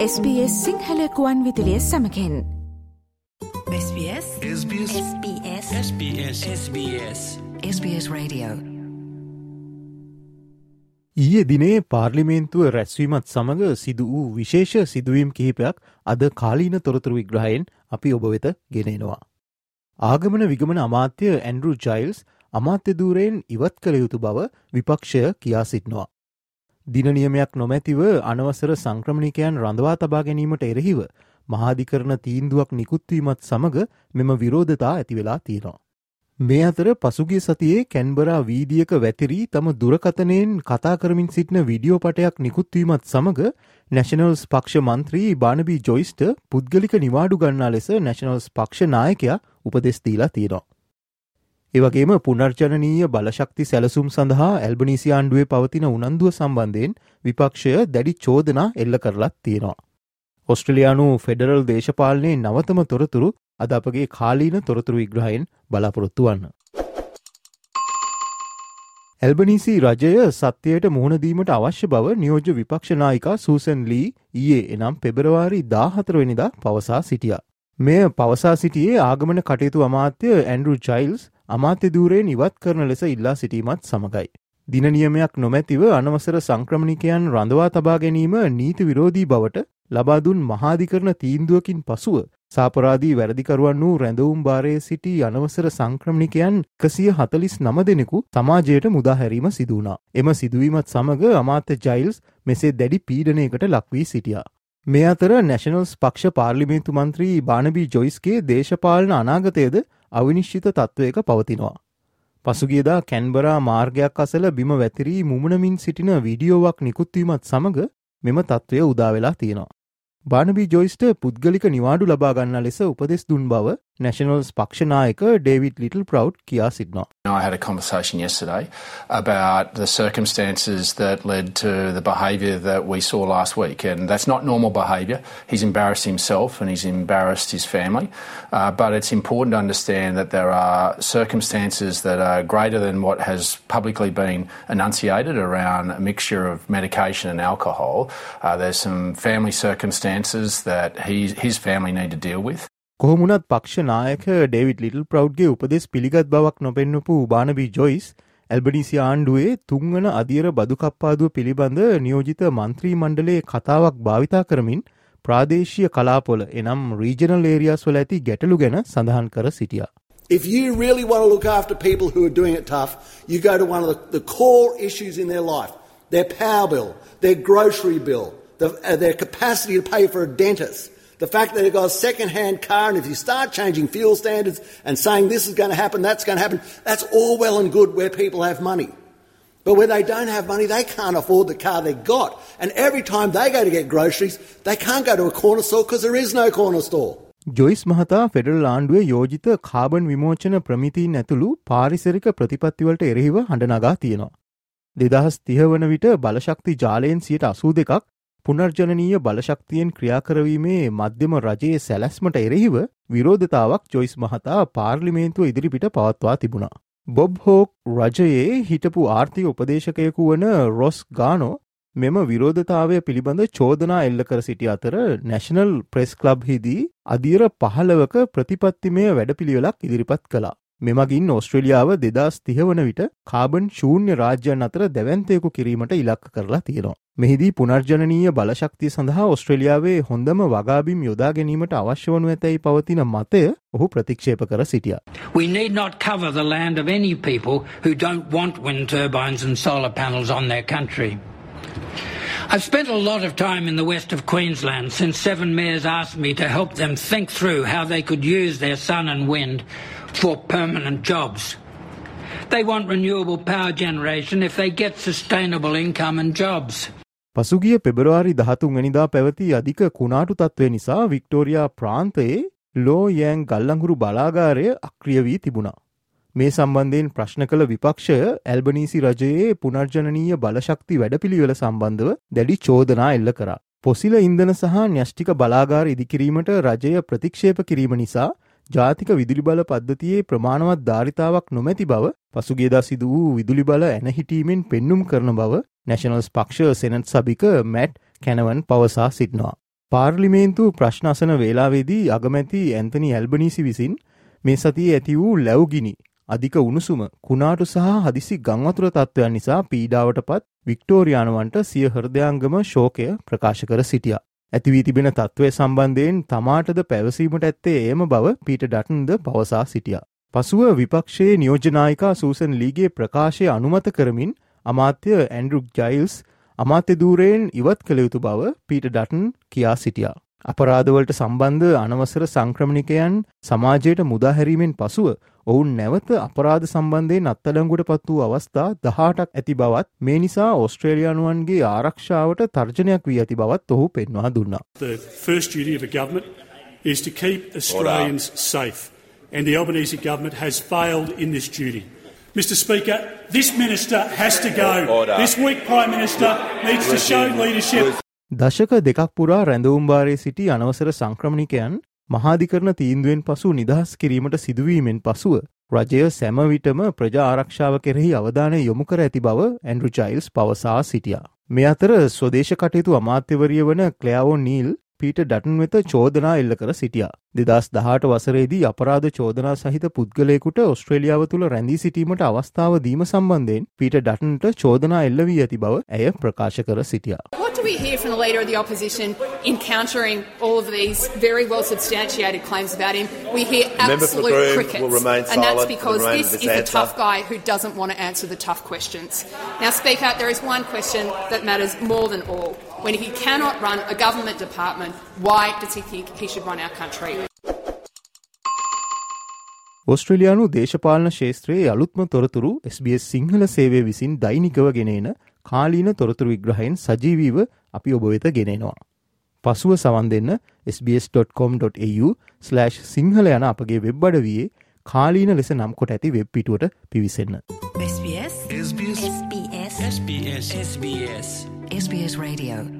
SBS සිංහලකුවන් විදිලිය සමකෙන්. SBS SBS SBS SBS SBS SBS Radio. ඊයේ දිනේ පාර්ලිමේන්තුව රැස්වීමත් සමඟ සිදු වූ විශේෂ සිදුවීම් කිහිපයක් අද කාලීන තොරතුරු විග්‍රහයෙන් අපි ඔබ වෙත ගෙනෙනවා. ආගමන විගමන අමාත්‍ය ඇන්ඩරු ජයිල්ස් අමාත්‍යදූරයෙන් ඉවත් කළ යුතු බව විපක්ෂය කියා සිටනවා. දිනනියමයක් නොමැතිව අනවසර සංක්‍රමණිකයන් රඳවා තබා ගැනීමට එරෙහිව මහාධිකරන තීන්දුවක් නිකුත්වීමත් සමඟ මෙම විරෝධතා ඇතිවෙලා තියෙනවා. මේ අතර පසුගිය සතියේ කැන්බරා වීදියක වැතිරී තම දුරකතනයෙන් කතා කරමින් සිටින විඩියෝ පටයක් නිකුත්වීමත් සමඟ නැශනල්ස් පක්ෂ මන්ත්‍රී බානබී ජොයිස්ට පුද්ගලික නිවාඩු ගන්නා ලෙස නැශනල්ස් පක්ෂ නායකයා උපදෙස්දීලා තියෙනවා. ඒවගේම පුනර්ජනනීය බලශක්ති සැලසුම් සඳහා ඇල්බනිසි ආණ්ඩුවේ පවතින උනන්දුව සම්බන්ධයෙන් විපක්ෂය දැඩි චෝදනා එල්ල කරලත් තියෙනවා. ඔස්ට්‍රලයානු ෆෙඩරල් දේශපාලනයේ නවතම තොරතුරු අද අපගේ කාලීන තොරතුරු විග්‍රහයෙන් බලාපොරොත්තු වන්න. ඇල්බනිසි රජය සත්‍යයට මුහුණදීමට අවශ්‍ය බව නියෝජ විපක්ෂනායිකා සූසන් ලී ඊයේ එනම් පෙබරවාරි දාහතරවෙනිදා පවසා සිටිය. මෙය පවසා සිටියේ ආගමන කටයුතු අමාත්‍ය ඇන්ඩරු ජයිල්ස් අමාත්‍ය දූරයෙන් ඉවත් කරන ලෙස ඉල්ලා සිටීමත් සමගයි. දිනනියමයක් නොමැතිව අනවසර සංක්‍රමණිකයන් රඳවා තබා ගැනීම නීති විරෝධී බවට ලබාදුන් මහාධිකරන තීන්දුවකින් පසුව සාපරාදී වැරදිකරුවන් වූ රැඳවුම් භාරයේ සිටි අනවසර සංක්‍රමණිකයන් එකසිය හතලිස් නම දෙනෙකු සමාජයට මුදාහැරීම සිදුවනා. එම සිදුවීමත් සමඟ අමාත්‍ය ජයිල්ස් මෙසේ දැඩි පීඩනයකට ලක්වී සිටියා. මේ අතර නැශනල්ස් පක්ෂ පාර්ලිමේන්තු මන්ත්‍රී බානබී ජොයිස්ගේ දේශපාලන අනාගතයද අවිනිශ්චිත තත්ත්වයක පවතිනවා. පසුගියදා කැන්බරා මාර්ගයක් අසල බිම වැතිරී මුමනමින් සිටින වීඩියෝවක් නිකුත්වීමත් සමඟ මෙම තත්ත්වය උදාවෙලා තියෙනවා. බානබී ජොයිස්ට පුද්ගලික නිවාඩු ලබාගන්න ලෙස උපදෙස් දුන් බව Nationals ಪಕ್ಷ David Little proud Kia Kia I had a conversation yesterday about the circumstances that led to the behaviour that we saw last week, and that's not normal behaviour. He's embarrassed himself and he's embarrassed his family, uh, but it's important to understand that there are circumstances that are greater than what has publicly been enunciated around a mixture of medication and alcohol. Uh, there's some family circumstances that he, his family need to deal with. කොහොමුණත් පක්ෂ නායක David Little ප්‍රව්ගේ උපදෙස් පිළිගත් බවක් නොපෙන්න්නපු බානබී Joyce Albanese ආණ්ඩුවේ තුංගන අධියර බදුකප්පාදුව පිළිබඳ නියෝජිත මන්ත්‍රී මණ්ඩලේ කතාවක් භාවිතා කරමින් ප්‍රාදේශීය කලාපොල එනම් රීජනල් ඒරියස් වල ඇති ගැටලු ගැන සඳහන් කර සිටියා. If you really want to look after people who are doing it tough, you go to one of the, the core issues in their life their power bill, their grocery bill, the, uh, their capacity to pay for a dentist. The fact that they've got a second hand car, and if you start changing fuel standards and saying this is going to happen, that's going to happen, that's all well and good where people have money. But where they don't have money, they can't afford the car they've got. And every time they go to get groceries, they can't go to a corner store because there is no corner store. Joyce මහතා federal ආණ්ඩුවේ යෝජිත carbon විමෝචන ප්‍රමිතීන් ඇතුළු පාරිසරික ප්‍රතිපත්තිවලට එරෙහිව හඬනගා තියෙනවා. දෙදහස් තිහ වන විට බලශක්ති ජාලයෙන් සියට අසූ දෙකක් පුනර්ජනනීය බලශක්තියෙන් ක්‍රියාකරවීමේ මධ්‍යම රජයේ සැලැස්මට එරෙහිව විරෝධතාවක් ජොයිස් මහතා පාර්ලිමේන්තුව ඉදිරිපිට පවත්වා තිබුණා. බොබ් හෝක් රජයේ හිටපු ආර්ථික උපදේශකයකු වන රොස් ගානෝ මෙම විරෝධතාවය පිළිබඳ චෝදනා එල්ල කර සිටි අතර නැශනල් ප්‍රෙස් කලබ් හිදී අධීර පහළවක ප්‍රතිපත්තිමය වැඩපිළිවෙලක් ඉදිරිපත් කලා. මෙමගින් ඔස්ට්‍රලියාව දෙදස් තිහවන විට කාබන් ශූන්‍ය රාජ්‍යන් අතර දැවන්තයකු කිරීමට ඉලක්ක කරලා තියෙනවා. මෙහිදී පුනර්ජනනීය බලශක්තිය සඳහා ඔස්ට්‍රලියාවේ හොඳම වගාබිම් යොදා ගැනීමට අවශ්‍ය වනු ඇතැයි පවතින මතය ඔහු ප්‍රතික්ෂේප කර සිටිය. We need not cover the land of any people who don't want wind turbines and solar panels on their country. I've spent a lot of time in the west of Queensland since seven mayors asked me to help them think through how they could use their sun and wind for permanent jobs. They want renewable power generation if they get sustainable income and jobs. පසුගිය පෙබරවාරි දහතුන් වැනිදා පැවති අධික කුණාටු තත්ත්වය නිසා Victoria ප්‍රාන්තයේ ලෝ යෑන් ගල්ලංගුරු බලාගාරය අක්‍රිය වී තිබුණා. මේ සම්බන්ධයෙන් ප්‍රශ්න කළ විපක්ෂය ඇල්බනීසි රජයේ පුනර්ජනනීය බලශක්ති වැඩපිළිවෙල සම්බන්ධව දැඩි චෝදනා එල්ල කරා. පොසිල ඉන්දන සහ න්‍යෂ්ටික බලාගාර ඉදිකිරීමට රජය ප්‍රතික්ෂේප කිරීම නිසා ජාතික විදුලි බල පද්ධතියේ ප්‍රමාණවත් ධාරිතාවක් නොමැති බව පසුගේදා සිදු වූ විදුලි බල ඇනහිටීමෙන් පෙන්නුම් කරන බව නැශනල්ස් පක්ෂ සෙනට් සභික මැට් කැනවන් පවසා සිටනවා. පාර්ලිමේන්තු ප්‍රශ්නසන වේලාවේදී අගමැති ඇන්තනි ඇල්බනීසි විසින් මේ සතියේ ඇති වූ ලැව්ගිනි අධික උණුසුම කුණාටු සහ හදිසි ගංවතුර තත්ත්වයන් නිසා පීඩාවට පත් වික්ටෝරියානුවන්ට සිය හෘදයාංගම ශෝකය ප්‍රකාශ කර සිටිය. ඇතිවී තිබෙන තත්ත්වය සම්බන්ධයෙන් තමාටද පැවසීමට ඇත්තේ ඒම බව පීට ඩටන්ද පවසා සිටිය. පසුව විපක්ෂයේ නියෝජනායිකා සූසන් ලීගේ ප්‍රකාශය අනුමත කරමින් අමාත්‍ය ඇන්ඩරුක් ජයිල්ස් අමාත්‍ය දූරයෙන් ඉවත් කළ යුතු බව පීට ඩටන් කියා සිටියා. අපරාධවලට සම්බන්ධ අනවසර සංක්‍රමණිකයන් සමාජයට මුදාහැරීමෙන් පසුව ඔවුන් නැවත අපරාධ සම්බන්ධයෙන් අත්තලංගුට පත් වූ අවස්ථා දහටක් ඇති බවත් මේ නිසා ඔස්ට්‍රේලියානුවන්ගේ ආරක්ෂාවට තර්ජනයක් වී ඇති බවත් ඔහු පෙන්වා දුන්නා. The first duty of a government is to keep Australians safe and the Albanese government has failed in this duty. Mr Speaker, this minister has to go. Order. This weak Prime Minister needs to show leadership. දශක දෙකක් පුරා රැඳවුම්භාරය සිටි අනවසර සංක්‍රමණිකයන් මහාධිකරණ තීන්දුවෙන් පසු නිදහස් කිරීමට සිදුවීමෙන් පසුව රජය සැමවිටම ප්‍රජා ආරක්ෂාව කෙරෙහි අවධානය යොමු කර ඇති බව ඇන්ඩරු චයිල්ස් පවසා සිටියා. මේ අතර ස්වදේශ කටයුතු අමාත්‍යවරිය වන ක්ලයාවෝ නීල් පීට ඩටන් වෙත චෝදනා එල්ල කර සිටියා. දෙදස් දහට වසරේදී අපරාධ චෝදනා සහිත පුද්ගලයෙකුට ඔස්ට්‍රේලියාව තුළ රැඳී සිටීමට අවස්ථාව දීම සම්බන්ධයෙන් පීට ඩටන්ට චෝදනා එල්ල වී ඇති බව ඇය ප්‍රකාශ කර සිටියා. Do we hear from the Leader of the Opposition in countering all of these very well substantiated claims about him? We hear absolute crickets. and that's because this this is a tough guy who doesn't want to answer the tough questions. Now, Speaker, there is one question that matters more than all. When he cannot run a government department, why does he think he should run our country? ඔස්ට්‍රලයානු දේශපාලන ශේත්‍රයේ අලුත්ම තොරතුරු SBS Sinhala සේවය විසින් දෛනිකව ගෙනන කාලීන තොරතුරු විග්‍රහයෙන් සජීවීව අපි ඔබ වෙත ගෙනෙනවා. පසුව සවන් දෙන්න sbs.com.au/ සිංහල යන අපගේ වෙබ් අඩවයේ කාලීන ලෙස නම් කොට ඇති වෙබ් පිටුවට පිවිසන්න. SBS SBS SBS SBS SBS SBS Radio